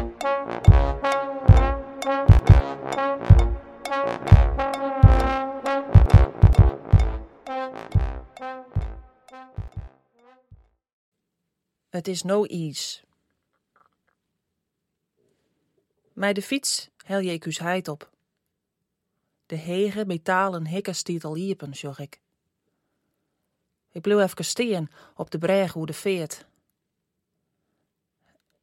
Het is no ease. Mij de fiets hel je ik heid op. De hege metalen hikken stiet al iepen, zag ik. Ik bleef even steen op de breg hoe de veert.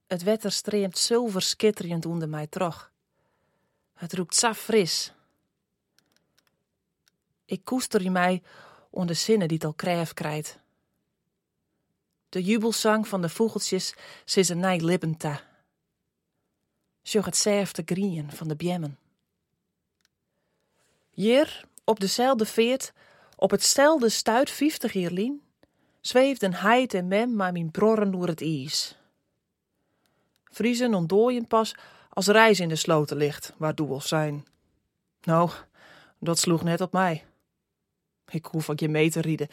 Het wetter streamt zilver skitterend onder mij trog. Het roept zo fris. Ik koester in mij onder zinnen die het al krijf krijt. De jubelzang van de vogeltjes zit een nij lippen ta. Sjog het zerfte grien van de bjemmen. Hier, op dezelfde veert, op hetzelfde stuit vijftig hierlien, zweeft een heid en mem maar mijn brorren door het ijs. Vriezen ontdooien pas als reis in de sloten ligt, waar doels zijn. Nou, dat sloeg net op mij. Ik hoef ook je mee te rieden,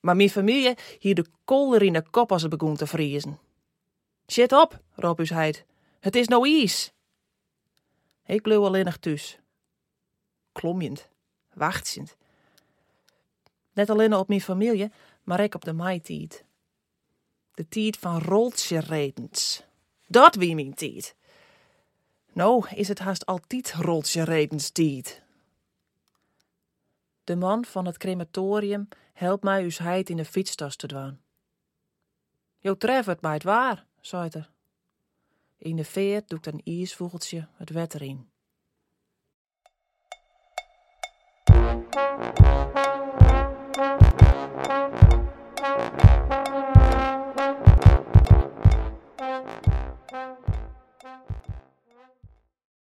maar mijn familie hier de kolder in de kop als het begon te vriezen. Zit op, roep heid. Het is nou ijs. Ik bleef alleen nog thuis. Klomjend, wachtzend. Net alleen op mijn familie, maar ik op de maaitijd. De tijd van roltje redens. Dat wie mijn tijd. Nou is het haast altijd roltje redens tijd. De man van het crematorium helpt mij uw heid in de fietstas te doen. Jo treft het mij het waar, zei er. In de veert doet een ijsvogeltje het wetter in.